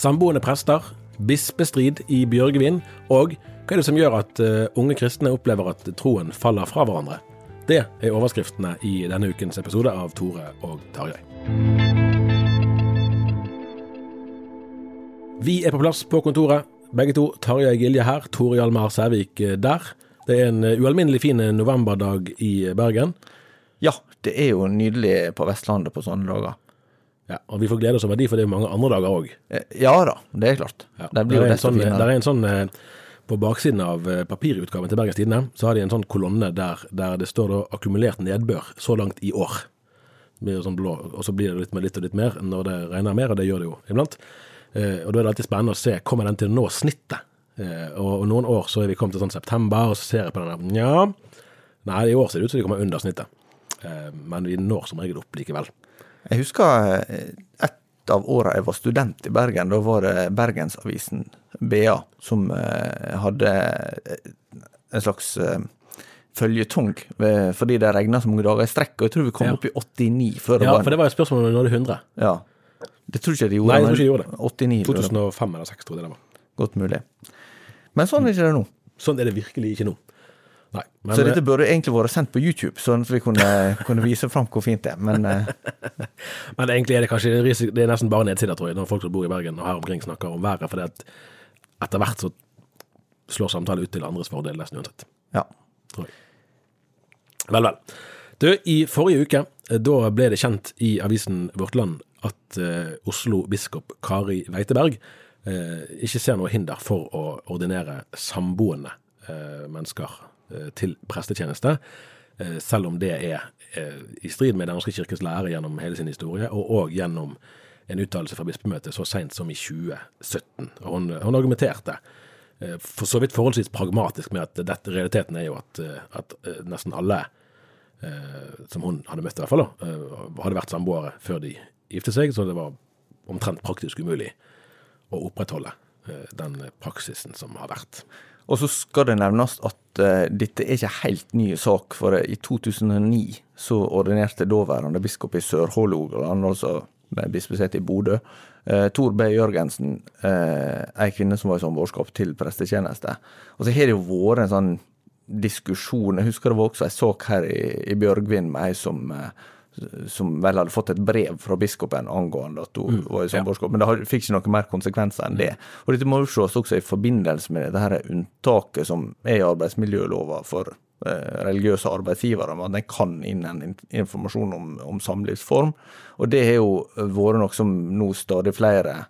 Samboende prester, bispestrid i Bjørgvin, og hva er det som gjør at eh, unge kristne opplever at troen faller fra hverandre? Det er overskriftene i denne ukens episode av Tore og Tarjei. Vi er på plass på kontoret, begge to. Tarjei Gilje her, Tore Hjalmar Sævik eh, der. Det er en eh, ualminnelig fin novemberdag i Bergen. Ja, det er jo nydelig på Vestlandet på sånne dager. Ja, og vi får glede oss over de, for det er mange andre dager òg. Eh, Ja da, det er klart. Ja, Det blir jo desto sånn, finere. der er en sånn eh, På baksiden av eh, papirutgaven til Bergens Tidende så har de en sånn kolonne der, der det står da 'akkumulert nedbør så langt i år'. Det blir sånn blå, og så blir det litt, med litt og litt mer når det regner mer, og det gjør det jo iblant. Eh, og Da er det alltid spennende å se kommer den til å nå snittet. Eh, og, og noen år så er vi kommet til sånn september, og så ser jeg på den der Nja, nei, i år ser det ut som de kommer under snittet. Eh, men vi når som regel opp likevel. Jeg husker et av åra jeg var student i Bergen. Da var det Bergensavisen, BA, som hadde en slags føljetong fordi det regna så mange dager i strekk. Og jeg tror vi kom Ja. opp i 89 før det Ja, var for det var jo spørsmål om vi nådde 100. Ja. Det tror ikke de gjorde. Nei, jeg tror ikke de gjorde det. 89, 2005 eller 2006, tror jeg det var. Godt mulig. Men sånn er ikke det nå. Sånn er det virkelig ikke nå. Nei. Men, Så dette burde egentlig vært sendt på YouTube, sånn at vi kunne, kunne vise fram hvor fint det er. Men eh, Men egentlig er det kanskje det er nesten bare nedsider, tror jeg, når folk som bor i Bergen og her omkring snakker om været. For at etter hvert så slår samtalen ut til andres fordel, nesten uansett. ja. Tror jeg. Vel, vel. Du, i forrige uke, eh, da ble det kjent i avisen Vårt Land at eh, Oslo biskop Kari Weiteberg eh, ikke ser noe hinder for å ordinere samboende eh, mennesker til prestetjeneste, selv om det er i strid med Den norske kirkes lære gjennom hele sin historie, og òg gjennom en uttalelse fra bispemøtet så seint som i 2017. Og hun, hun argumenterte for så vidt forholdsvis pragmatisk med at dette, realiteten er jo at, at nesten alle som hun hadde møtt i hvert fall, hadde vært samboere før de giftet seg, så det var omtrent praktisk umulig å opprettholde eh, den praksisen som har vært. Og så skal det nevnes at uh, dette er ikke helt ny sak, for eh, i 2009 så ordinerte daværende biskop i Sør-Hålogaland, altså bispesetet i Bodø, uh, Tor B. Jørgensen, uh, ei kvinne som var i samboerskap til prestetjeneste. Og så har det jo vært en sånn diskusjon, jeg husker det var også ei sak her i, i Bjørgvin med ei som eh, som vel hadde fått et brev fra biskopen angående at hun var i samboerskap. Men det fikk ikke noe mer konsekvenser enn det. Og dette må jo ses også i forbindelse med det her unntaket som er i arbeidsmiljølova for eh, religiøse arbeidsgivere, med at de kan innhente in- informasjon om, om samlivsform. Og det har jo vært noe som nå stadig flere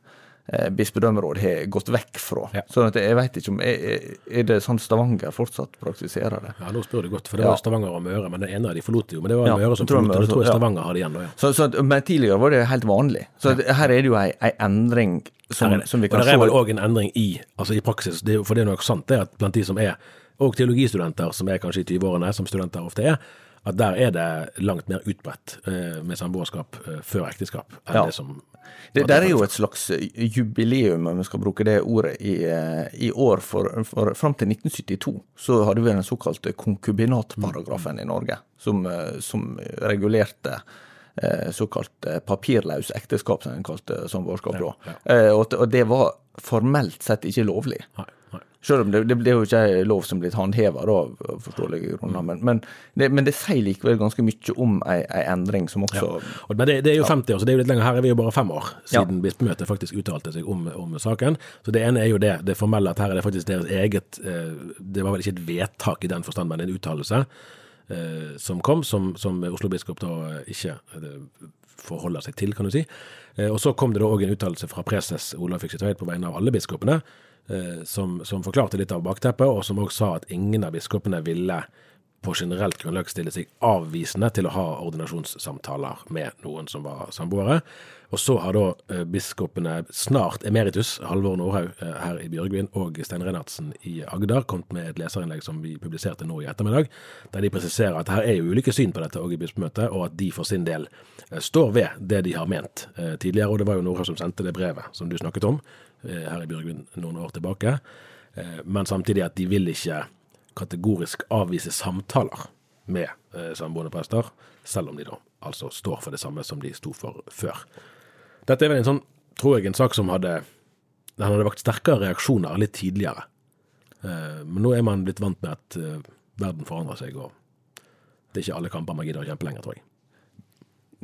bispedømmeråd har gått vekk fra. Ja. Sånn at jeg vet ikke om Er, er det sånn Stavanger fortsatt praktiserer det? Ja, nå spør du godt, for det Ja. var Stavanger og Møre, men den ene av de forlot jo. Men det var Ja, Møre som forlot, og det tror jeg Stavanger ja. Stavanger hadde igjen da, ja. Så, så, men tidligere var det helt vanlig. Så her er det jo ei, ei endring som, det. som vi og kan det er vel se òg en endring i, altså i praksis, det for det er nok sant det at blant de som er, og teologistudenter som er kanskje i 20-årene, som studenter ofte er, at der er det langt mer utbredt eh, med samboerskap eh, før ekteskap enn Ja. det som Det der er jo et slags jubileum, om vi skal bruke det ordet, i, eh, i år. For, for fram til 1972 så hadde vi den såkalte konkubinatparagrafen i Norge, som, eh, som regulerte eh, såkalt eh, papirløs ekteskap, som en kalte samboerskap da. Eh, Og, og det var formelt sett ikke lovlig. Nei. Selv om det, det ble jo ikke lov som blitt håndheva av forståelige grunner. Men, men, det, men det sier likevel ganske mye om ei, ei endring som også Og- Men det, det er jo 50 år, så det er jo litt lenger. Her er vi jo bare fem år siden bispemøtet faktisk uttalte seg om, om saken. Så det ene er jo det, det formelle, at her er det faktisk deres eget eh, Det var vel ikke et vedtak i den forstand, men en uttalelse eh, som kom, som, som Oslo biskop da ikke eh, forholder seg til, kan du si. Eh, og så kom det da òg en uttalelse fra preses Olav Fikse Tveit på vegne av alle biskopene, som, som forklarte litt av bakteppet, og som òg sa at ingen av biskopene ville på generelt grunnlag stille seg avvisende til å ha ordinasjonssamtaler med noen som var samboere. Og så har da eh, biskopene snart emeritus, Halvor Nordhaug eh, her i Bjørgvin og Stein Reinhardsen i Agder, kommet med et leserinnlegg som vi publiserte nå i ettermiddag, der de presiserer at her er jo ulike syn på dette òg i bispemøtet, og at de for sin del eh, står ved det de har ment eh, tidligere. Og det var jo Nordhaug som sendte det brevet som du snakket om eh, her i Bjørgvin noen år tilbake. Eh, men samtidig at de vil ikke kategorisk avvise samtaler med eh, samboende prester, selv om de da altså står for det samme som de sto for før. Dette er vel en sånn, tror jeg, en sak som hadde den hadde vakt sterkere reaksjoner litt tidligere. Eh, men nå er man blitt vant med at eh, verden forandrer seg, og det er ikke alle kamper man gidder å kjempe lenger, tror jeg.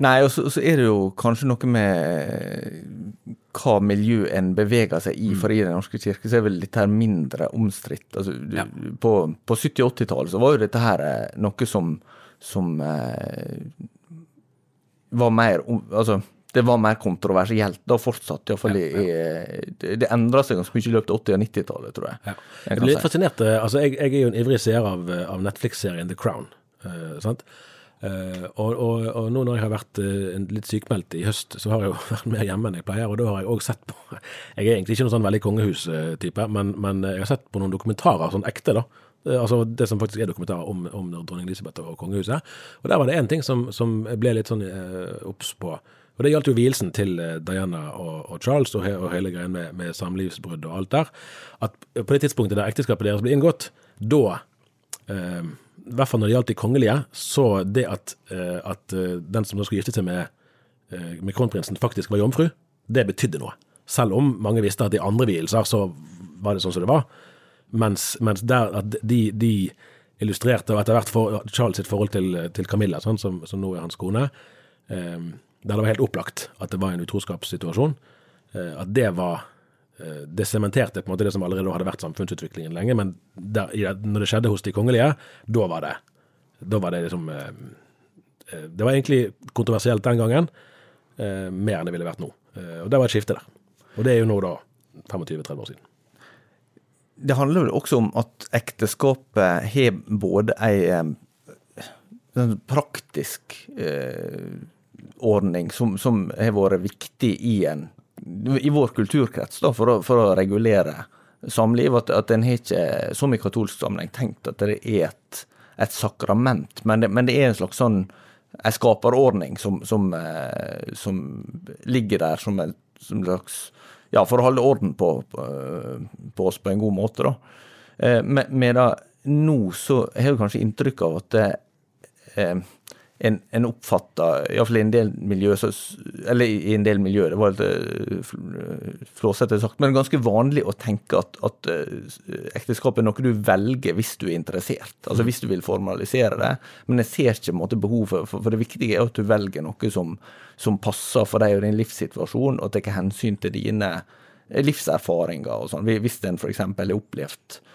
Nei, og så, så er det jo kanskje noe med hva miljø en beveger seg i. For i Den norske kirke så er vel dette her mindre omstridt. Altså, Ja. På, på 70- og 80-tallet så var jo dette her eh, noe som, som eh, var mer Altså, det var mer kontroversielt. Da fortsatt, iallfall i, ja. Det, det endra seg ganske mye i løpet av 80- og 90-tallet, tror jeg. Ja. Jeg blir litt si. fascinert. eh, Altså, jeg, jeg er jo en ivrig seer av, eh, av Netflix-serien The Crown. eh, sant? Eh, og, og, og nå når jeg har vært eh, litt sykmeldt i høst, så har jeg jo vært mer hjemme enn jeg pleier. Og da har jeg òg sett på Jeg er egentlig ikke noen sånn veldig kongehus-type, men, men jeg har sett på noen dokumentarer, sånn ekte, da. Eh, Altså det som faktisk er dokumentarer om, om dronning Elisabeth og kongehuset. Og der var det én ting som, som ble litt sånn obs på. Og det gjaldt jo vielsen til Diana og, og Charles og, he, og hele greien med, med samlivsbrudd og alt der. At på det tidspunktet der ekteskapet deres ble inngått, da eh, I hvert fall når det gjaldt de kongelige, så det at, eh, at eh, den som skulle gifte seg med, eh, med kronprinsen, faktisk var jomfru, det betydde noe. Selv om mange visste at i andre vielser så var det sånn som det var. Mens, mens der at de, de illustrerte, og etter hvert for Charles sitt forhold til, til Camilla, sånn, som, som nå er hans kone, eh, der det var helt opplagt at det var en utroskapssituasjon, eh, at det var Det sementerte på en måte det som allerede hadde vært samfunnsutviklingen lenge, men der, når det skjedde hos de kongelige, da var det Da var det liksom eh, eh, Det var egentlig kontroversielt den gangen, eh, mer enn det ville vært nå. Eh, og det var et skifte der. Og det er jo nå da 25-30 år siden. Det handler vel også om at ekteskapet har både ei eh, praktisk eh, ordning som, som har vært viktig i en i vår kulturkrets da, for å, for å regulere samliv. At, at en ikke, som i katolsk sammenheng, tenkt at det er et, et sakrament, men det, men det er en slags sånn en skaperordning som, som, eh, som ligger der som en slags Ja, for å holde orden på, på, på oss på en god måte, da. Eh, med, da, nå så har jeg kanskje inntrykk av at det, eh, en, en oppfatta, iallfall i en del miljø, så, eller i en del miljø, det var litt eh, fl- flåsete sagt, men ganske vanlig å tenke at, at eh, ekteskap er noe du velger hvis du er interessert, altså hvis du vil formalisere det. Men jeg ser ikke måte behov for, for, det viktige er at du velger noe som, som passer for deg og din livssituasjon, og tar hensyn til dine livserfaringer og sånn. Hvis en f.eks. har opplevd eh,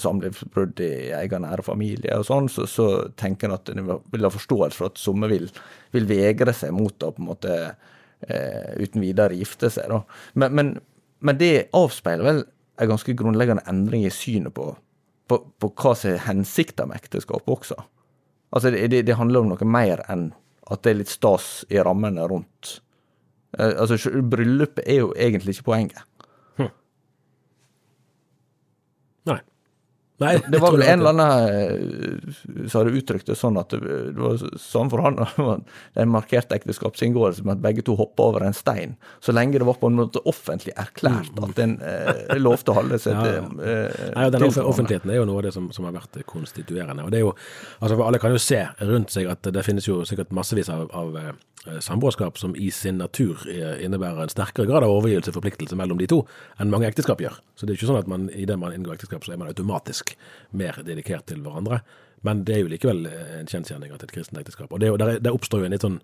samlivsbrudd i egen nære familie og sånn, så, så tenker en at en vil ha forståelse for at somme vil, vil vegre seg mot å på en måte eh, uten videre gifte seg. Men, men, men det avspeiler vel en ganske grunnleggende endring i synet på, på, på hva som er hensikten med ekteskap også. Altså det, det, det, handler om noe mer enn at det er litt stas i rammene rundt. Eh, altså Bryllupet er jo egentlig ikke poenget. Nei, det var vel en eller annen eh, som hadde uttrykt det sånn at det, var sånn for han en markert ekteskapsinngåelse med at begge to hoppa over en stein, så lenge det var på en måte offentlig erklært at en eh, lovte å holde seg til ja, til Eh, Nei, den Offentligheten er jo noe av det som, som, har vært konstituerende. og det er jo, altså for Alle kan jo se rundt seg at det finnes jo sikkert massevis av, av Eh, samboerskap som i sin natur innebærer en sterkere grad av overgivelse og forpliktelse mellom de to enn mange ekteskap gjør. Så det er ikke sånn at man det man inngår ekteskap, så er man automatisk mer dedikert til hverandre. Men det er jo likevel en kjensgjerning at et kristent ekteskap. Og det, der, der oppstår jo en litt sånn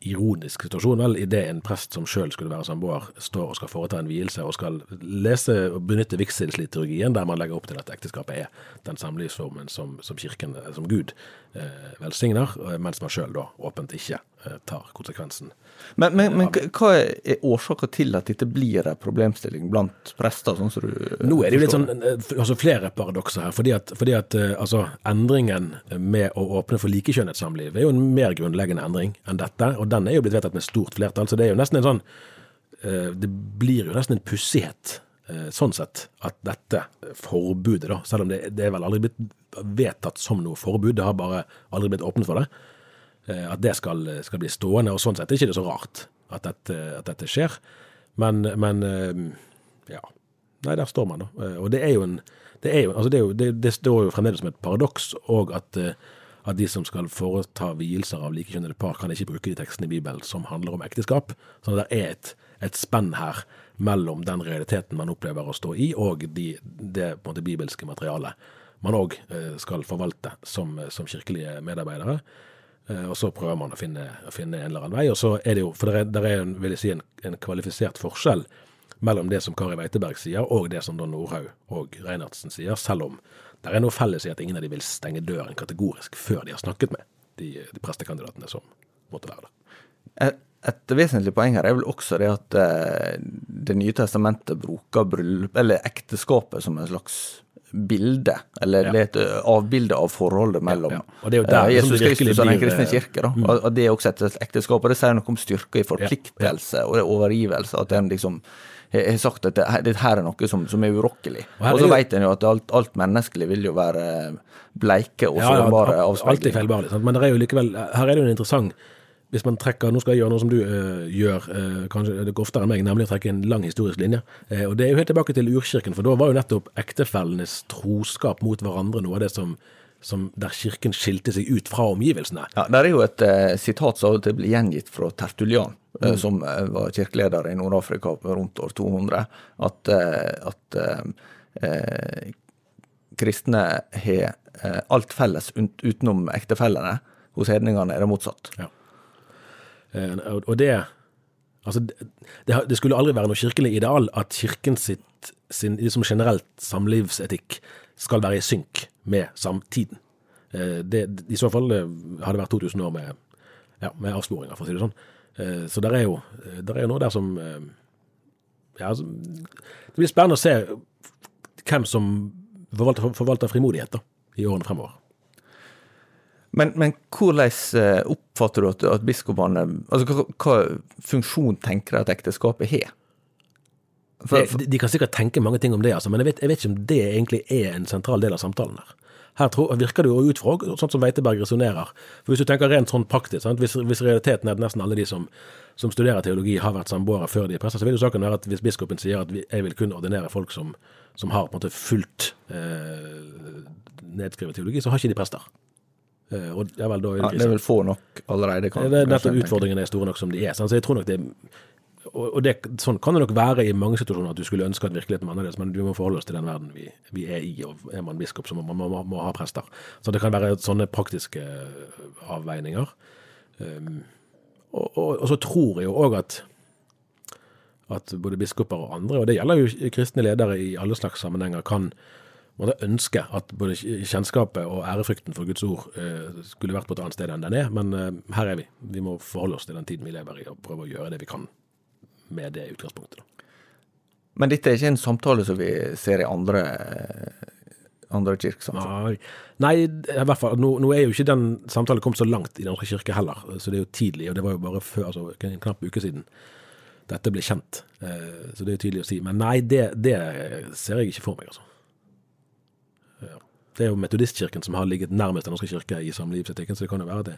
ironisk situasjon vel, idet en prest som sjøl skulle være samboer, står og skal foreta en vielse og skal lese og benytte vigselsliturgien, der man legger opp til at ekteskapet er den samlivsformen som, som kirken, som Gud, eh, velsigner, mens man sjøl da åpent ikke eh, tar konsekvensen. Men, men, men hva er årsaka til at dette blir en problemstilling blant prester, sånn som du Nå er det jo litt sånn eh, altså flere paradokser her. fordi at, fordi at eh, altså, endringen med å åpne for likekjønnet samliv er jo en mer grunnleggende endring enn dette. og den er jo blitt vedtatt med stort flertall. Så det er jo nesten en sånn eh, Det blir jo nesten en pussighet eh, sånn sett at dette forbudet, da, selv om det, det er vel aldri blitt vedtatt som noe forbud, det har bare aldri blitt åpnet for det, eh, at det skal, skal bli stående. Og sånn sett er det ikke så rart at dette, at dette skjer. Men, men, ja. Nei, der står man, da. Og det er jo en det, jo, altså det, jo, det, det står jo fremdeles som et paradoks, og at at de som skal foreta vielser av likekjønnede par, kan ikke bruke de tekstene i Bibelen som handler om ekteskap. Så det er et, et spenn her mellom den realiteten man opplever å stå i, og de, det måte, bibelske materialet man òg eh, skal forvalte som, som kirkelige medarbeidere. Eh, og så prøver man å finne, å finne, en eller annen vei. og så er det jo, For det er, der er vil jeg si, en, en kvalifisert forskjell mellom det som Kari Weiteberg sier, og det som Don Nordhaug og Reinertsen sier, selv om det er noe felles i at ingen av de vil stenge døren kategorisk før de har snakket med de, de prestekandidatene som måtte være der. Et, vesentlig poeng her er vel også det at eh, Det nye testamentet bruker bryllup, eller ekteskapet som en slags bilde, eller ja. et eh, avbilde av forholdet mellom ja, ja. Og det er jo der, uh, Jesus Kristus og den kristne eh, kirke. Da. Mm. Og, det er også et ekteskap, og det sier noe om styrke i forpliktelse og det er overgivelse. At en liksom har sagt at det, her er noe som, som er urokkelig. Og, så vet en jo at alt, alt, menneskelig vil jo være bleike og sårbare ja, ja, Alltid feilbarlig. Men det er likevel, her er det jo en interessant hvis man trekker, Nå skal jeg gjøre noe som du uh, gjør, uh, kanskje det går oftere enn meg, nemlig å trekke en lang historisk linje. Uh, og Det er jo helt tilbake til urkirken, for da var jo nettopp ektefellenes troskap mot hverandre noe av det som som, der kirken skilte seg ut fra omgivelsene. Ja, Der er jo et sitat som blir gjengitt fra Tertulian, mm. som var kirkeleder i Nord-Afrika rundt år 200, at, at kristne har alt felles utenom ektefellene. Hos hedningene er det motsatt. Ja. Og det Altså, det, skulle aldri være noe kirkelig ideal at kirken sitt, sin liksom generelt samlivsetikk skal være i synk med samtiden. Eh, det, I så fall eh, har det vært 2000 år med, ja, med avsporinger, for å si det sånn. Eh, så det er, jo, der er noe der som ja, Det blir spennende å se hvem som forvalter, forvalter frimodighet da, i årene fremover. Men, men, hvordan oppfatter du at, at biskopene altså hva, hva funksjon tenker de at ekteskapet har? For, for, de, de, kan sikkert tenke mange ting om det, altså, men jeg vet, jeg vet, ikke om det egentlig er en sentral del av samtalen her. Her tror, virker det jo ut fra sånn som Weiteberg resonnerer. Hvis du tenker rent sånn praktisk, hvis, hvis, realiteten er at nesten alle de som, som studerer teologi, har vært samboere før de er prester, så vil jo saken være at hvis biskopen sier at jeg vil kun ordinere folk som, som har på en måte fullt eh, nedskrevet teologi, så har ikke de prester. Eh, det ja, vel, ja, det er vel få nok allerede? Kan, det er nettopp utfordringene er store nok som de er. Så jeg tror nok det er og det, sånn kan det nok være i mange situasjoner at du skulle ønske at virkeligheten var annerledes, men du må forholde oss til den verden vi, vi er i. og Er man biskop, så må man må, må, må, ha prester. Så det kan være sånne praktiske eh, avveininger. Um, og, og, og, så tror jeg jo òg at, at både biskoper og andre, og det gjelder jo kristne ledere i alle slags sammenhenger, kan måtte ønske at både kjennskapet og ærefrykten for Guds ord eh, skulle vært på et annet sted enn den er, men eh, her er vi. Vi må forholde oss til den tiden vi lever i, og prøve å gjøre det vi kan med det utgangspunktet. Men dette er ikke en samtale som vi ser i andre, andre kirkesamfunn? Nei, Nei, i hvert fall, nå, nå er jo ikke den samtalen kommet så langt i Den norske kirke heller, så det er jo tidlig, og det var jo bare før, altså en knapp uke siden dette ble kjent. Eh, så det er jo tydelig å si. Men nei, det, det ser jeg ikke for meg, altså. Det er jo Metodistkirken som har ligget nærmest Den norske kirke i samlivsetikken, så det kan jo være at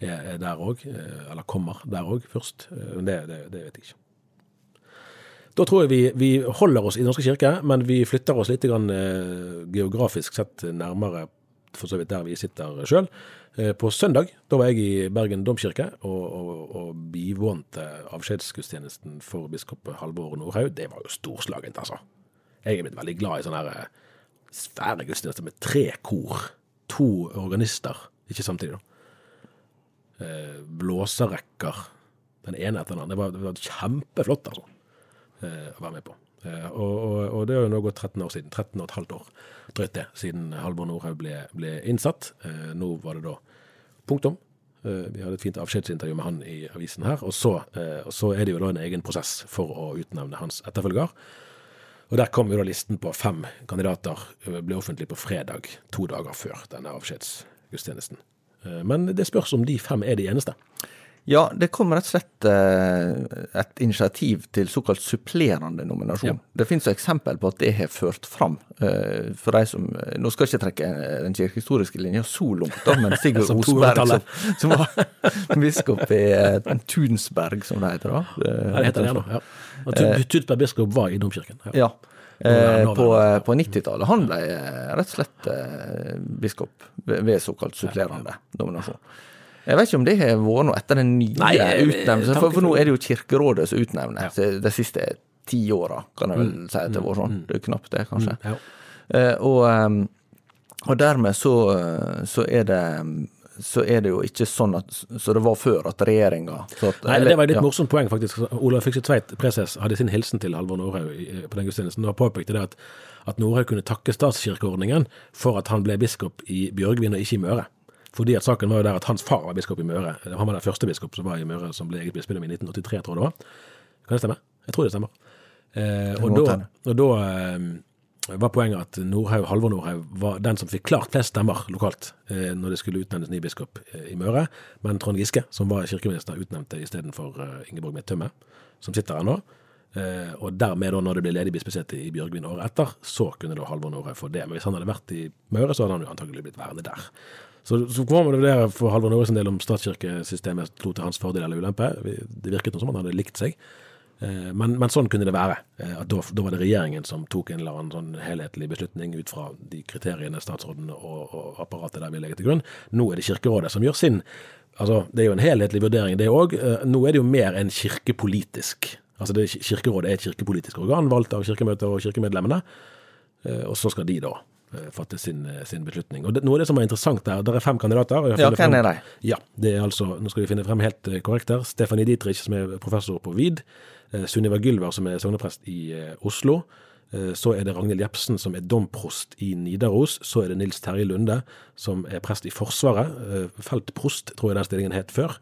det er, der òg, eh, eller kommer der òg først. Eh, men det, det, det, vet jeg ikke. Da tror jeg vi, vi, holder oss i Den norske kirke, men vi flytter oss litt grann, eh, geografisk sett nærmere for så vidt der vi sitter sjøl. På søndag da var jeg i Bergen domkirke og, og, og bivånte avskjedsgudstjenesten for biskop Halvor Nordhaug. Det var jo storslagent, altså. Jeg er blitt veldig glad i sånne her svære gudstjenester med tre kor. To organister, ikke samtidig, da. Eh, blåserekker. Den ene etter den andre. Det var, det var kjempeflott, altså, eh, å være med på. Eh, og, og, og, det har jo nå gått 13 år siden. 13 og et halvt år drøyt det siden Halvor Nordhaug ble, ble, innsatt. Eh, nå var det da punktum. Vi hadde et fint avskjedsintervju med han i avisen her. Og så, og så er det jo da en egen prosess for å utnevne hans etterfølger. Og Der kom jo da listen på fem kandidater, ble offentlig på fredag, to dager før denne avskjedsgudstjenesten. Men det spørs om de fem er de eneste. Ja, det kom rett og slett et initiativ til såkalt supplerende nominasjon. Ja. Det finnes jo eksempel på at det har ført fram. For de som Nå skal jeg ikke trekke den kirkehistoriske linja så langt, men Sigurd Osberg, som, som, var biskop i Tunsberg, som det heter da. Det, det heter det nå, ja. Og Tunsberg biskop var i domkirken. Ja. ja. Eh, på, på 90-tallet. Han ble rett og slett eh, biskop ved såkalt supplerende dominasjon. Jeg vet ikke om det har vært noe etter den nye Nei, utnevnelsen, for, for, nå er det jo Kirkerådet som utnevner ja. de siste ti åra, kan jeg vel mm. si at det har vært sånn. Mm. Det er knapt det, kanskje. Mm, ja. eh, og, og, dermed så, så, er det så er det jo ikke sånn at, så det var før at regjeringa Nei, Det var et litt ja. morsomt poeng, faktisk. Olav Fikse Tveit, preses, hadde sin hilsen til Halvor Norhaug på den gudstjenesten. og påpekte det at, at Norhaug kunne takke statskirkeordningen for at han ble biskop i Bjørgvin og ikke i Møre. Fordi at saken var jo der at hans far var biskop i Møre. Han var den første biskop som var i Møre, som ble eget bispedømme i 1983, tror jeg det var. Kan det stemme? Jeg tror det stemmer. Eh, og, da, og da eh, var poenget at Nordhaug, Halvor Nordhaug var den som fikk klart flest stemmer lokalt eh, når det skulle utnevnes ny biskop eh, i Møre, men Trond Giske, som var kirkeminister, utnevnte istedenfor uh, Ingeborg Midtømme, som sitter her nå. Eh, og dermed, da, når det ble ledig bispesete i Bjørgvin året etter, så kunne da Halvor Nordhaug få det. Men hvis han hadde vært i Møre, så hadde han jo antagelig blitt værende der. Så, så får man vurdere for Halvor Nordhaug sin del om statskirkesystemet slo til hans fordel eller ulempe. Det virket som han hadde likt seg. Eh, men, men, sånn kunne det være. Eh, at da, da, var det regjeringen som tok en eller annen sånn helhetlig beslutning ut fra de kriteriene statsråden og, og apparatet der vil legge til grunn. Nå er det Kirkerådet som gjør sin. Altså, Det er jo en helhetlig vurdering, det òg. Eh, nå er det jo mer enn kirkepolitisk. Altså det, Kirkerådet er et kirkepolitisk organ valgt av Kirkemøtet og kirkemedlemmene. Og så skal de da fatte sin, sin beslutning. Og det, Noe av det som er interessant der, det er fem kandidater. Ja, hvem er de? Ja, det er altså, Nå skal vi finne frem helt korrekt her. Stefanie Dietrich, som er professor på VID. Eh, Sunniva Gylver, som er sogneprest i eh, Oslo. Eh, så er det Ragnhild Jepsen, som er domprost i Nidaros. Så er det Nils Terje Lunde, som er prest i Forsvaret. Feltprost, tror jeg den stillingen het før.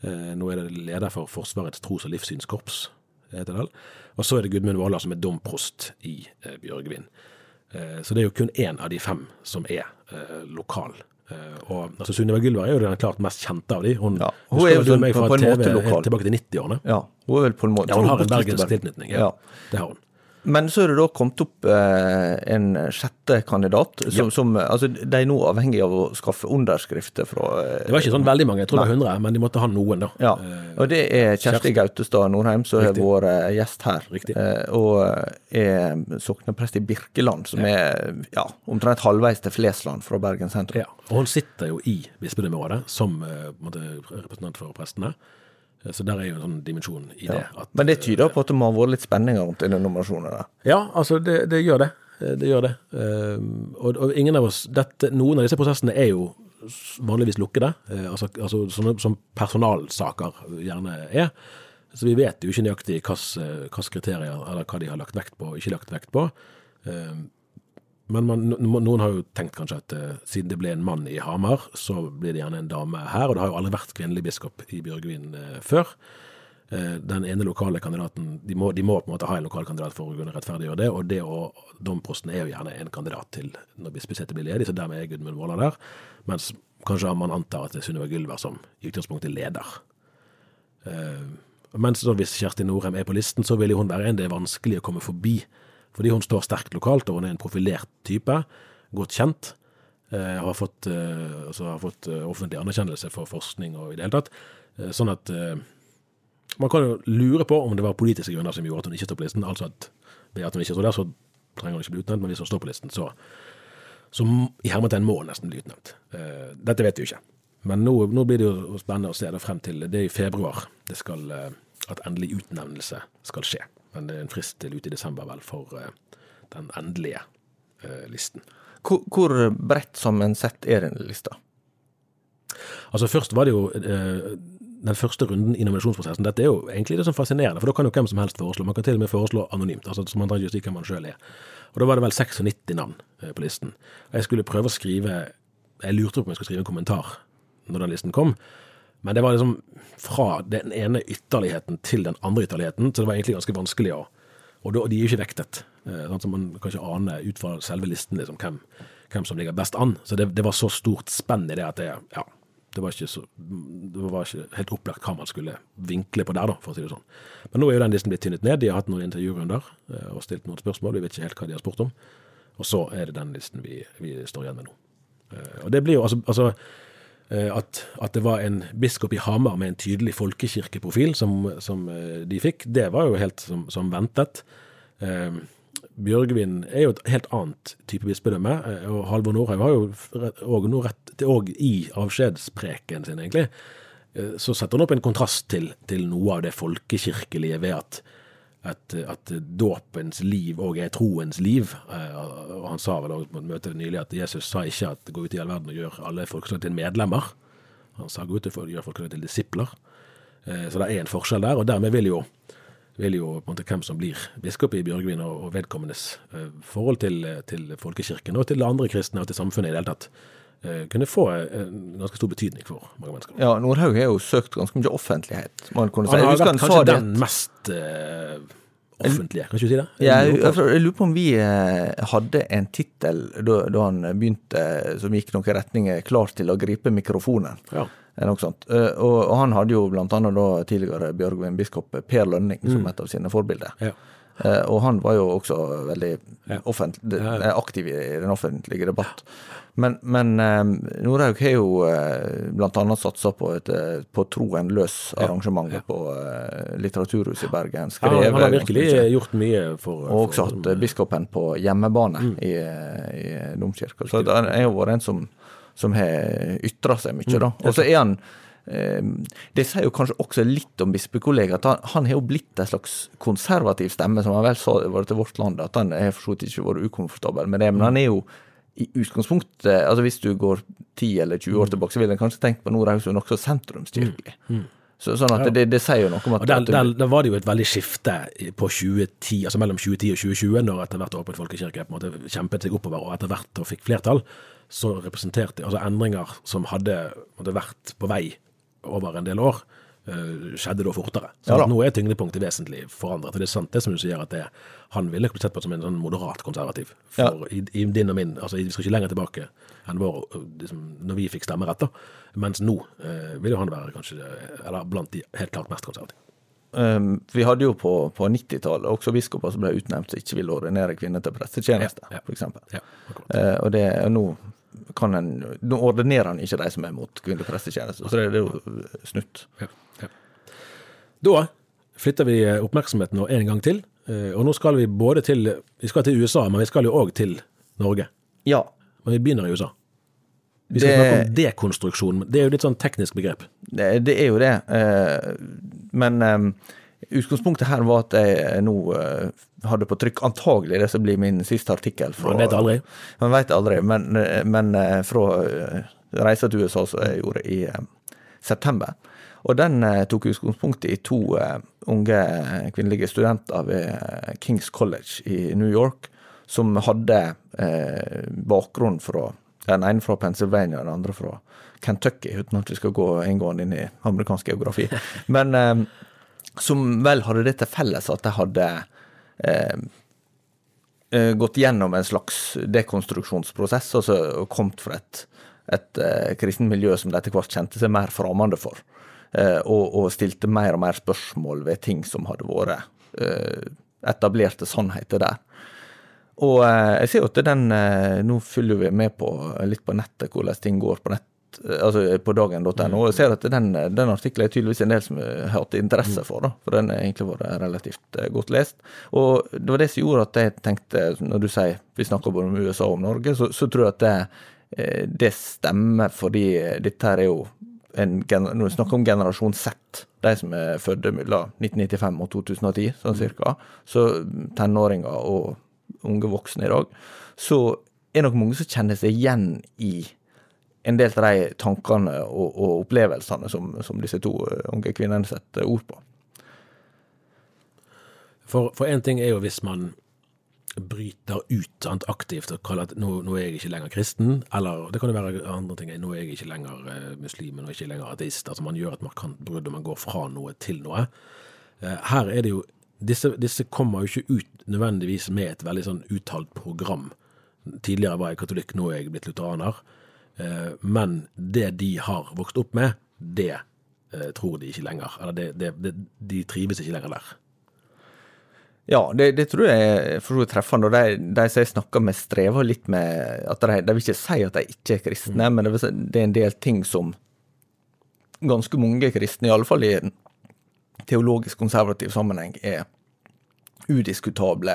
Nå er det leder for Forsvarets tros- og livssynskorps, heter det. Og så er det Gudmund Våler, som er domprost i Bjørgvin. Så det er jo kun én av de fem som er lokal Eh, og altså Sunniva Gylver er jo den klart mest kjente av de. Hun, ja, hun er jo sånn, meg fra på TV lokal. tilbake til 90-årene. Ja, hun er vel på en måte ja, hun har en bergensk tilknytning. Ja, ja, det har hun. Men så er det da kommet opp eh, en sjette kandidat. Som, ja. som, altså, De er nå avhengig av å skaffe underskrifter fra eh, Det var ikke sånn veldig mange, jeg tror det var 100, men de måtte ha noen, da. Ja, og det er Kjersti Gautestad Norheim som har vært eh, gjest her. Riktig. Eh, og er sokneprest i Birkeland, som ja. er ja, omtrent halvveis til Flesland fra Bergen sentrum. Ja, og hun sitter jo i bispedømmerådet som uh, representant for prestene. Eh, så der er jo en sånn dimensjon i ja. det. At, Men det tyder på at det må ha vært litt spenninger rundt denne nominasjonen? Da. Ja, altså det, det, gjør det. Eh, det gjør det. Og, og ingen av oss dette, Noen av disse prosessene er jo vanligvis lukkede, altså, altså sånne, som personalsaker gjerne er. Så vi vet jo ikke nøyaktig hvilke kriterier eller hva de har lagt vekt på og ikke lagt vekt på. Men man, noen har jo tenkt kanskje at eh, siden det ble en mann i Hamar, så blir det gjerne en dame her. Og det har jo aldri vært kvinnelig biskop i Bjørgvin eh, før. Eh, den ene lokale kandidaten de må, de må på en måte ha en lokal kandidat for å kunne rettferdiggjøre det. Og det og domprosten er jo gjerne en kandidat til når bispesetet blir ledig, så dermed er Gudmund Våler der. Mens kanskje man antar at det er Sunniva Gylver som i utgangspunktet leder. Eh, mens hvis Kjersti Norheim er på listen, så vil jo hun være en det er vanskelig å komme forbi. Fordi hun står sterkt lokalt, og hun er en profilert type, godt kjent. Eh, har fått, eh, altså har fått eh, offentlig anerkjennelse for forskning og i det hele tatt. Eh, sånn at eh, man kan jo lure på om det var politiske grunner som gjorde at hun ikke står på listen. Altså at ved at hun ikke står der, så trenger hun ikke bli utnevnt, men hvis hun står på listen, så, så i hermetegn må hun nesten bli utnevnt. Dette vet vi jo ikke. Men nå, nå blir det jo spennende å se det frem til Det er i februar det skal, at endelig utnevnelse skal skje. Men det er en frist til ute i desember, vel, for eh, den endelige eh, listen. Hvor, hvor bredt sett er den lista? Altså Først var det jo eh, den første runden i nominasjonsprosessen. Dette er jo egentlig det som er fascinerende, for da kan jo hvem som helst foreslå. Man kan til og med foreslå anonymt, altså som man ikke si hvem man sjøl er. Og Da var det vel 96 navn eh, på listen. Og Jeg skulle prøve å skrive Jeg lurte på om jeg skulle skrive en kommentar når den listen kom, men det var liksom fra den ene ytterligheten til den andre ytterligheten, så det var egentlig ganske vanskelig å Og de er jo ikke vektet, eh, sånn som man kan ikke ane ut fra selve listen liksom, hvem, hvem som ligger best an. Så det, det var så stort spenn i det at det, ja, det var så det var ikke helt opplagt hva man skulle vinkle på der, da, for å si det sånn. Men nå er jo den listen blitt tynnet ned. De har hatt noen intervjurunder eh, og stilt noen spørsmål. Vi vet ikke helt hva de har spurt om. Og så er det den listen vi, vi står igjen med nå. Eh, Og det blir jo altså, altså at, at det var en biskop i Hamar med en tydelig folkekirkeprofil som, som eh, de fikk, det var jo helt som, som ventet. Eh, Bjørgvin er jo et helt annet type bispedømme, eh, og Halvor Nordhaug har jo òg noe rett til òg i avskjedspreken sin, egentlig, eh, så setter han opp en kontrast til, til noe av det folkekirkelige ved at, at, at dåpens liv òg er troens liv. Eh, Og han sa vel på et møte nylig at Jesus sa ikke at gå ut i all verden og gjør alle folkeslag til medlemmer. Han sa gå ut og gjør folkeslag til disipler. Eh, Så det er en forskjell der, og dermed vil jo vil jo på en måte hvem som blir biskop i Bjørgvin og, vedkommendes eh, forhold til, til folkekirken og til andre kristne og til samfunnet i det hele tatt, kunne få eh, en ganske stor betydning for mange mennesker. Ja, Nordhaug har jo søkt ganske mye offentlighet. Man kunne si. Han har vært han kanskje det. den mest uh, offentlige, kan du si det? Ja, jeg, jeg, jeg lurer på om vi eh, hadde en tittel da, da han begynte som gikk noen retninger, 'Klar til å gripe mikrofonen'. Ja. Eller noe sånt. Eh, Og, og han hadde jo annet tidligere Bjørgvin biskop Per Lønning som et av sine forbilder. Ja. Eh, Og han var jo også veldig Ja. Ja, ja. aktiv i den offentlige debatt. Men, men eh, Nordhaug har jo bl.a. satsa på et eh, på Troen løs arrangement ja. på eh, Litteraturhuset i Bergen. Han, han har virkelig gjort mye for Og også hatt eh, biskopen på hjemmebane Mm. i, i domkirka. Så han er jo vært en som, som har ytra seg mye, Mm. da. Og så er han eh, Det sier jo kanskje også litt om bispekollega, at han, han har jo blitt en slags konservativ stemme, som han vel sa var til Vårt Land, at han har for så vidt ikke vært ukomfortabel med det. Men han er jo i utgangspunktet altså Hvis du går 10 eller 20 Mm. år tilbake, så ville en kanskje tenkt på Nordhaug som nokså sentrumskirkelig. Så, sånn at Ja. det, det sier jo noe om at, Da der, der, der var det jo et veldig skifte på 2010, altså mellom 2010 og 2020, når etter hvert Åpen folkekirke på en måte kjempet seg oppover og etter hvert og fikk flertall. Så representerte altså endringer som hadde hadde vært på vei over en del år, eh, skjedde da fortere. Så Ja nå er tyngdepunktet vesentlig forandret. Og det er sant det som du sier, at det, han ville blitt sett på som en sånn moderat konservativ. For i, i din og min, altså vi skal ikke lenger tilbake enn vår, liksom, når vi fikk stemmerett. Mens nå eh, vil jo han være kanskje, eller blant de helt klart mest konservative. Um, vi hadde jo på, på 90-tallet også biskoper som ble utnevnt som ikke ville ordinere kvinner til prestetjeneste, Ja, ja. eksempel. Ja. Eh, og det, og nå, kan en, nå ordinerer han ikke de som er mot kvinnelig prestetjeneste, så det, det er jo snutt. Ja, ja. Da flytter vi oppmerksomheten nå en gang til, eh, og nå skal vi både til Vi skal til USA, men vi skal jo òg til Norge. Ja, Men vi begynner i USA. Vi skal Det- snakke om dekonstruksjon. Det er jo litt sånn teknisk begrep. det, det er jo det. Eh, men eh, utgangspunktet her var at jeg nå eh, hadde på trykk antagelig det som blir min siste artikkel. fra- Man vet aldri. Man vet aldri, men, eh, men eh, fra eh, reisa til USA som jeg gjorde i eh, september. Og den eh, tok utgangspunkt i to eh, unge eh, kvinnelige studenter ved eh, Kings College i New York, som hadde eh, bakgrunn fra Den ene fra Pennsylvania, den andre fra Kentucky, uten at vi skal gå inngående inn i amerikansk geografi. Men eh, som vel hadde det til felles at de hadde eh, eh, gått gjennom en slags dekonstruksjonsprosess altså, kommet fra et, et eh, kristent miljø som de etter hvert kjente seg mer fremmede for. Eh, og, og, stilte mer og mer spørsmål ved ting som hadde vært eh, etablerte sannheter der. Og eh, jeg ser jo at den Nå følger vi med på litt på nettet hvordan ting går på nett, altså på dagen.no. Og jeg ser at den, den artikkelen er tydeligvis en del som har hatt interesse for, da, for den har egentlig vært relativt godt lest. Og det var det som gjorde at jeg tenkte, når du sier vi snakker både om USA og om Norge, så, så tror jeg at det, det stemmer, fordi dette her er jo en, når vi snakker om generasjon Z, de som er født mellom 1995 og 2010, sånn mm. cirka, så tenåringer og unge voksne i dag, så er det nok mange som kjenner seg igjen i en del av de tankene og, og opplevelsene som, som, disse to eh, unge kvinnene setter ord på. For én ting er jo hvis man bryter ut sant, aktivt og kaller at nå, nå, er jeg ikke lenger kristen, eller det kan jo være andre ting. Nå er jeg ikke lenger uh, muslim, nå er jeg ikke lenger ateist. Altså Man gjør et markant brudd, og man går fra noe til noe. Uh, her er det jo disse, disse, kommer jo ikke ut nødvendigvis med et veldig sånn uttalt program. Tidligere var jeg katolikk, nå er jeg blitt lutheraner. Uh, men det de har vokst opp med, det tror de ikke lenger. Eller det, det, det, de trives ikke lenger der. Ja, det, det, tror jeg er for så vidt treffende. og De, de som jeg snakker med, strever litt med at de, de vil ikke si at de ikke er kristne, mm. men det, det, er en del ting som ganske mange kristne, i alle fall i en teologisk konservativ sammenheng, er udiskutable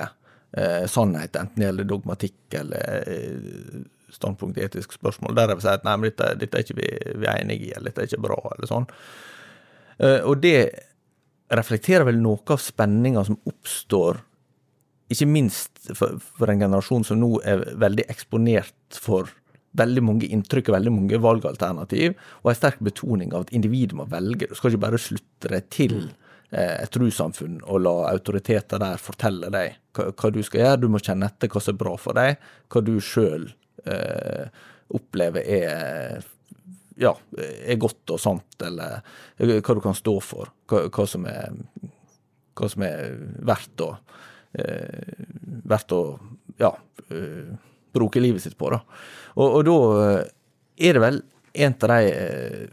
eh, sannheter, enten det gjelder dogmatikk eller eh, standpunkt i etiske spørsmål, der de vil si at nei, men dette, dette er ikke vi, vi enige i, eller dette er ikke bra, eller sånn. Eh, og det reflekterer vel noe av spenninga som oppstår, ikke minst for, for, en generasjon som nå er veldig eksponert for veldig mange inntrykk og veldig mange valgalternativ, og en sterk betoning av at individet må velge. Du skal ikke bare slutte deg til eh, et trossamfunn og la autoriteter der fortelle deg hva, hva, du skal gjøre. Du må kjenne etter hva som er bra for deg, hva du sjøl opplever er ja, er godt og sant, eller hva du kan stå for. Hva, hva som, er, hva som er verdt å eh, verdt å ja, eh, bruke livet sitt på. Da. Og, og, da er det vel en av de eh,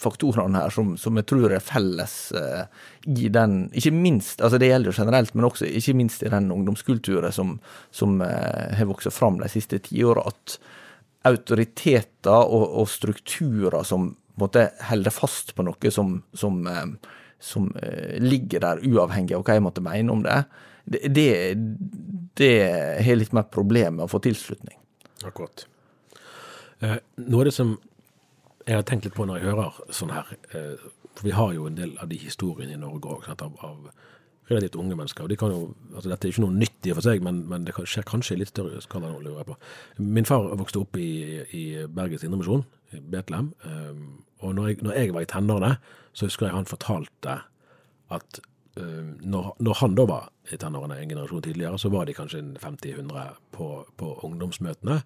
faktorene her som, som, jeg tror er felles eh, i den Ikke minst, altså det gjelder jo generelt, men også ikke minst i den ungdomskulturen som, som eh, har vokst fram de siste tiåra, at autoriteter og, og, strukturer som måtte holde fast på noe som, som, eh, som eh, ligger der uavhengig av hva jeg måtte mene om det, det, det, det har litt mer problem med å få tilslutning. Akkurat. Eh, noe som jeg har tenkt litt på når jeg hører sånn her, eh, for vi har jo en del av de historiene i Norge òg, av, av relativt unge mennesker. og de kan jo, altså Dette er ikke noe nytt i og for seg, men, men det skjer kanskje i litt større skala nå, lurer jeg på. Min far vokste opp i, i Bergens Indremisjon, i Betlehem. Um, og når jeg, når jeg, var i tenårene, så husker jeg han fortalte at um, når, når, han da var i tenårene en generasjon tidligere, så var de kanskje 50-100 på, på ungdomsmøtene.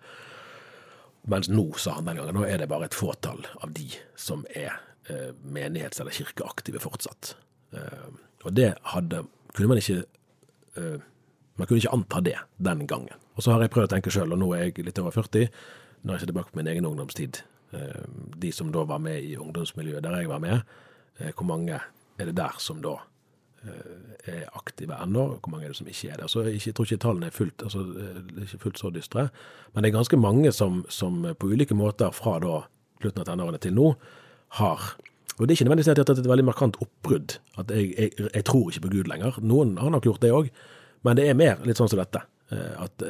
Mens nå, sa han den gangen, nå er det bare et fåtall av de som er eh, menighets- eller kirkeaktive fortsatt. Eh, og det hadde, kunne man ikke eh, Man kunne ikke anta det den gangen. Og så har jeg prøvd å tenke sjøl, og nå er jeg litt over 40, når jeg ser tilbake på min egen ungdomstid. Uh, de som da var med i ungdomsmiljøet der jeg var med, uh, hvor mange er det der som da er aktive ennå, hvor mange er det som ikke er det. Så jeg, tror ikke tallene er fullt, altså, er ikke fullt så dystre, men det er ganske mange som, som på ulike måter fra da slutten av tenårene til nå har og Det er ikke nødvendigvis at det er et veldig markant oppbrudd. At jeg, jeg, jeg, tror ikke på Gud lenger. Noen har nok gjort det òg, men det er mer litt sånn som dette. Eh, at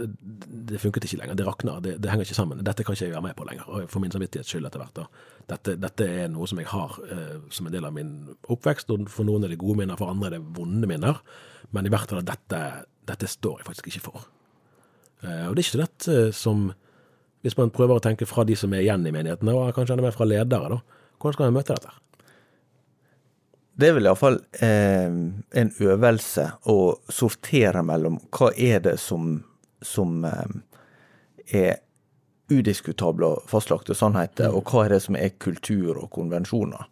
det funket ikke lenger. Det rakner. Det, det, henger ikke sammen. Dette kan ikke jeg være med på lenger. For min samvittighets skyld etter hvert. Dette, dette, er noe som jeg har eh, som en del av min oppvekst, og for noen er det gode minner, for andre er det vonde minner. Men i hvert fall dette, dette står jeg faktisk ikke for. Eh, og det er ikke så lett eh, som hvis man prøver å tenke fra de som er igjen i menighetene, og kanskje enda mer fra ledere, da. Hvordan skal man møte dette? Det er vel iallfall eh, en øvelse å sortere mellom hva er det som, som eh, er udiskutable og fastlagte sannheter, og hva er det som er kultur og konvensjoner.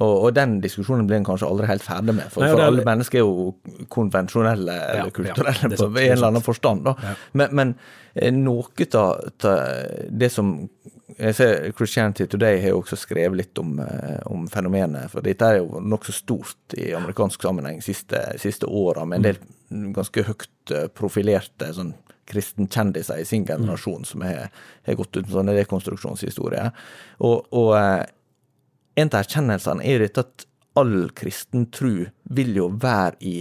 Og, og den diskusjonen blir en kanskje aldri helt ferdig med, for, Nei, for er- alle mennesker er jo konvensjonelle Ja, eller kulturelle ja, på en eller annen forstand. Ja. Men, men eh, noe av det som jeg ser Christianity Today har jo også skrevet litt om, eh, om fenomenet, for dette er jo nokså stort i amerikansk sammenheng siste, siste åra, med en del ganske høyt eh, profilerte sånn kristenkjendiser i sin generasjon som har, gått ut med sånne rekonstruksjonshistorier. Og, og eh, en av erkjennelsene er dette at all kristen tro vil jo være i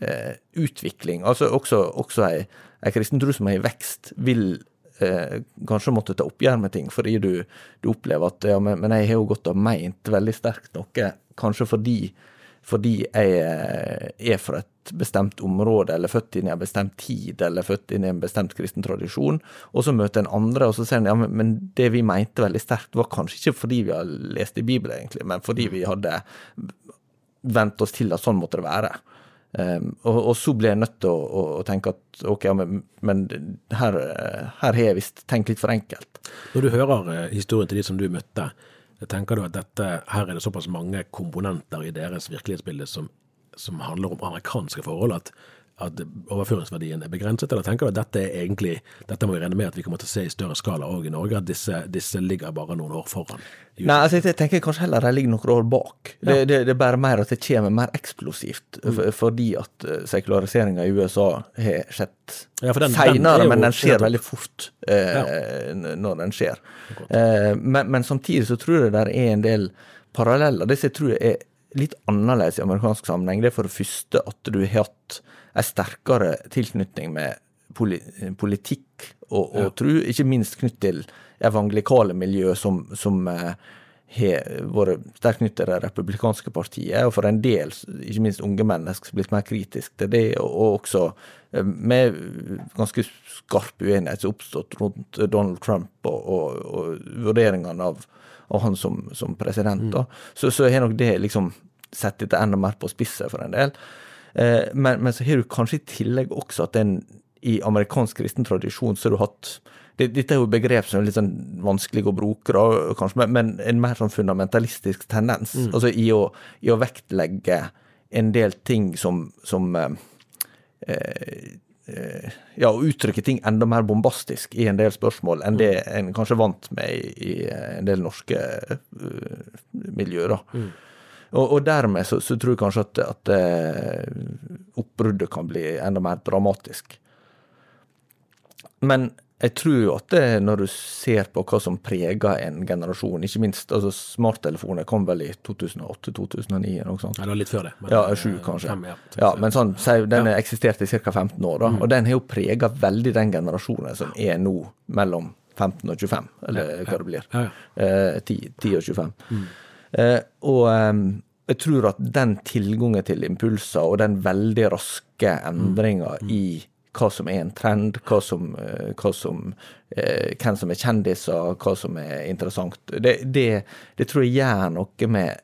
eh, utvikling. Altså også, også ei, ei kristen tro som er i vekst, vil eh, kanskje måtte ta oppgjør med ting, fordi du, du opplever at ja, men, men jeg har jo gått og meint veldig sterkt noe, kanskje fordi, fordi jeg eh, er fra et bestemt område, eller født inn i en bestemt tid, eller født inn i en bestemt kristen tradisjon, og så møter en andre, og så sier en ja, men, men det vi mente veldig sterkt, var kanskje ikke fordi vi har lest i Bibelen, egentlig, men fordi vi hadde vent oss til at sånn måtte det være. Um, og, og så ble jeg nødt til å, å, å tenke at ok, men, men her, her har jeg visst tenkt litt for enkelt. Når du hører eh, historien til de som du møtte, tenker du at dette, her er det såpass mange komponenter i deres virkelighetsbilde som, som handler om amerikanske forhold, at, at overføringsverdien er begrenset, eller tenker du at dette er egentlig, dette må vi regne med at vi kommer til å se i større skala òg i Norge, at disse, disse ligger bare noen år foran? Nei, altså jeg tenker kanskje heller det ligger noen år bak. Det, det, det er bare mer at det kommer mer eksplosivt, for, fordi at eh, sekulariseringa i USA har skjedd Ja, den- er seinere, men den skjer veldig fort eh, ja. når den skjer. Eh, men, men samtidig så tror jeg det er en del paralleller. Det som jeg tror er litt annerledes i amerikansk sammenheng, det er for det første at du har hatt en sterkere tilknytning med politikk og, og tro, ikke minst knytt til evangelikale miljø som, som eh, har vært sterkt knyttet til det republikanske partiet, og for en del, ikke minst unge mennesker, blitt mer kritisk til det, og, og også eh, med ganske skarp uenighet som oppstått rundt Donald Trump og, og, og vurderingene av, av han som, som president. Da. Så, så har nok det liksom sett dette enda mer på spisset for en del. Eh, men, men så har du kanskje i tillegg også at en i amerikansk kristen tradisjon så har du hatt det, Dette er jo begrep som er litt sånn vanskelig å bruke, da, kanskje, men, men en mer sånn fundamentalistisk tendens. Altså i å, i å vektlegge en del ting som, som eh, eh, ja, å uttrykke ting enda mer bombastisk i en del spørsmål enn det en kanskje vant med i, i en del norske uh, miljøer. da. Og, og dermed så, så tror jeg kanskje at, at eh, oppbruddet kan bli enda mer dramatisk. Men jeg tror at det, når du ser på hva som preger en generasjon, ikke minst altså Smarttelefoner kom vel i 2008-2009 eller noe sånt. Eller litt før det. men, Ja, eh, sju kanskje. Fem, ja. ja, men sånn, den Ja. har eksistert i ca. 15 år, da, og den har jo prega veldig den generasjonen som er nå mellom 15 og 25, eller hva det blir. Ja, ja. Eh, 10, 10 og 25. Eh, og eh, jeg tror at den tilgangen til impulser og den veldig raske endringa i hva som er en trend, hva som, eh, hva som eh, hvem som er kjendiser, hva som er interessant, det, det, det tror jeg gjør noe med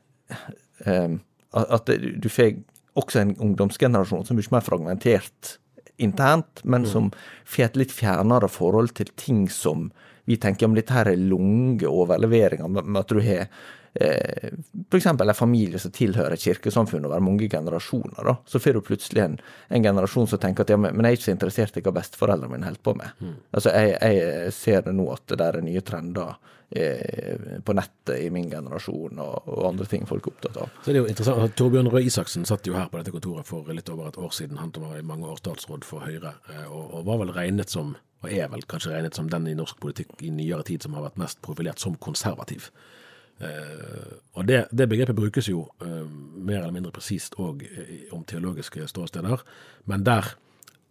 at du får også en ungdomsgenerasjon som er mye mer fragmentert internt, men som får et litt fjernere forhold til ting som vi tenker om dette her er lange overleveringer, med at du har eh, f.eks. en familie som tilhører kirkesamfunnet kirkesamfunn over mange generasjoner. da, Så får du plutselig en, en generasjon som tenker at ja, men, jeg er ikke så interessert i hva besteforeldrene mine holder på med. Altså, jeg, jeg ser det nå at det der er nye trender eh, på nettet i min generasjon, og, og andre ting folk er opptatt av. Så det er jo interessant, at Torbjørn Røe Isaksen satt jo her på dette kontoret for litt over et år siden. Han var i mange år statsråd for Høyre, eh, og, og var vel regnet som, og er vel kanskje regnet som den i norsk politikk i nyere tid som har vært mest profilert som konservativ. Eh, og det, det begrepet brukes jo eh, mer eller mindre presist òg om teologiske ståsteder, men der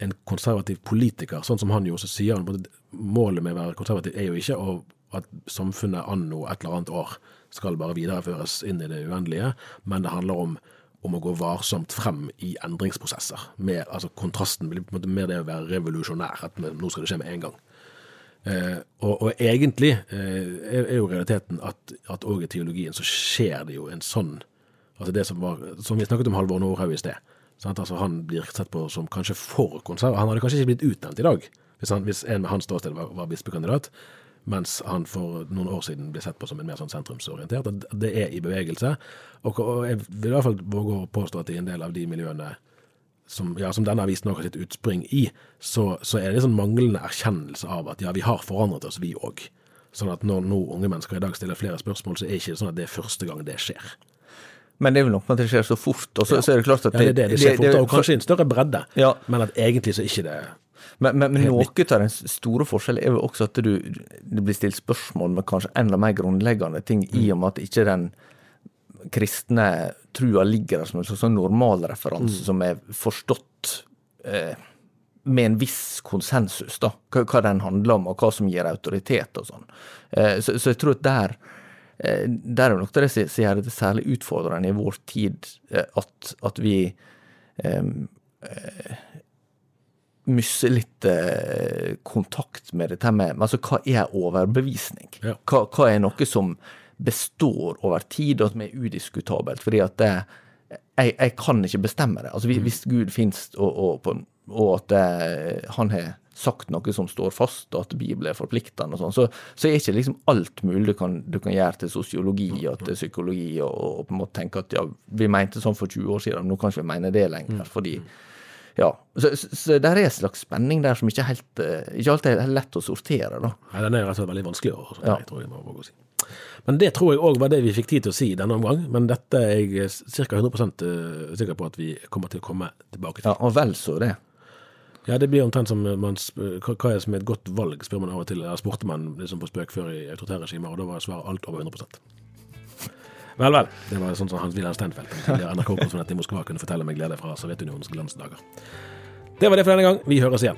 en konservativ politiker, sånn som han jo også sier, han, målet med å være konservativ er jo ikke at samfunnet anno et eller annet år skal bare videreføres inn i det uendelige, men det handler om, om å gå varsomt frem i endringsprosesser. Med, altså kontrasten blir på en måte mer det å være revolusjonær, at nå skal det skje med en gang. Eh, og, og egentlig eh, er, jo realiteten at, òg i teologien så skjer det jo en sånn Altså det som, var, som vi snakket om Halvor Nordhaug i sted. Sant? Altså Han blir sett på som kanskje for konservativ. Han hadde kanskje ikke blitt utnevnt i dag hvis, han, hvis en med hans ståsted var, var bispekandidat, mens han for noen år siden ble sett på som en mer sånn sentrumsorientert. Det er i bevegelse. Og, og jeg vil i hvert fall våge å påstå at i en del av de miljøene som, ja, som denne avisen har sitt utspring i, så, så er det en sånn manglende erkjennelse av at ja, vi har forandret oss, vi òg. Sånn at når nå unge mennesker i dag stiller flere spørsmål, så er det ikke sånn at det er første gang det skjer. Men det er vel nok med at det skjer så fort. og så, ja. så er det klart at det, ja, det, er det, det skjer fortere, og kanskje i en større bredde, ja. men at egentlig så ikke det men, men, men noe av den store forskjellen er jo også at du, det blir stilt spørsmål med kanskje enda mer grunnleggende ting, mm. i og med at ikke den kristne trua ligger der som en sånn normalreferanse mm. som er forstått eh, med en viss konsensus, da, hva, hva, den handler om, og hva som gir autoritet og sånn. Eh, så, så, jeg tror at der eh, der er nok det som gjør det særlig utfordrende i vår tid, eh, at, at vi eh, miste litt eh, kontakt med dette med altså Hva er overbevisning? Ja. Hva, hva, er noe som består over tid, og som er udiskutabelt? Fordi at det, jeg, jeg, kan ikke bestemme det. Altså Hvis, mm. Gud finnes, og, og, og at det, han har sagt noe som står fast, og at Bibelen er forpliktende, og sånn, så, så, er ikke liksom alt mulig du kan, du kan gjøre til sosiologi og til psykologi, og, og, på en måte tenke at ja, vi mente sånn for 20 år siden, nå kan ikke vi mene det lenger. Mm. fordi ja, så, så, så der er en slags spenning der som ikke, helt, eh, ikke alltid er lett å sortere. da. Nei, Den er rett og slett veldig vanskelig å sortere, ja. tror jeg må våge å si. Men det tror jeg òg var det vi fikk tid til å si denne omgang. Men dette er jeg ca. 100 sikker på at vi kommer til å komme tilbake til. Ja, Og vel så det. Ja, det blir omtrent som man, hva er som er et godt valg, spør man av og til. Eller spurte man liksom på spøk før i autoritære regimer, og da var svaret alt over 100% Vel, vel. Det var sånn som Hans Wilhelm Steinfeld, NRK-konsulent i Moskva, kunne fortelle med glede fra Sovjetunionens glansdager. Det var det for denne gang. Vi høres igjen.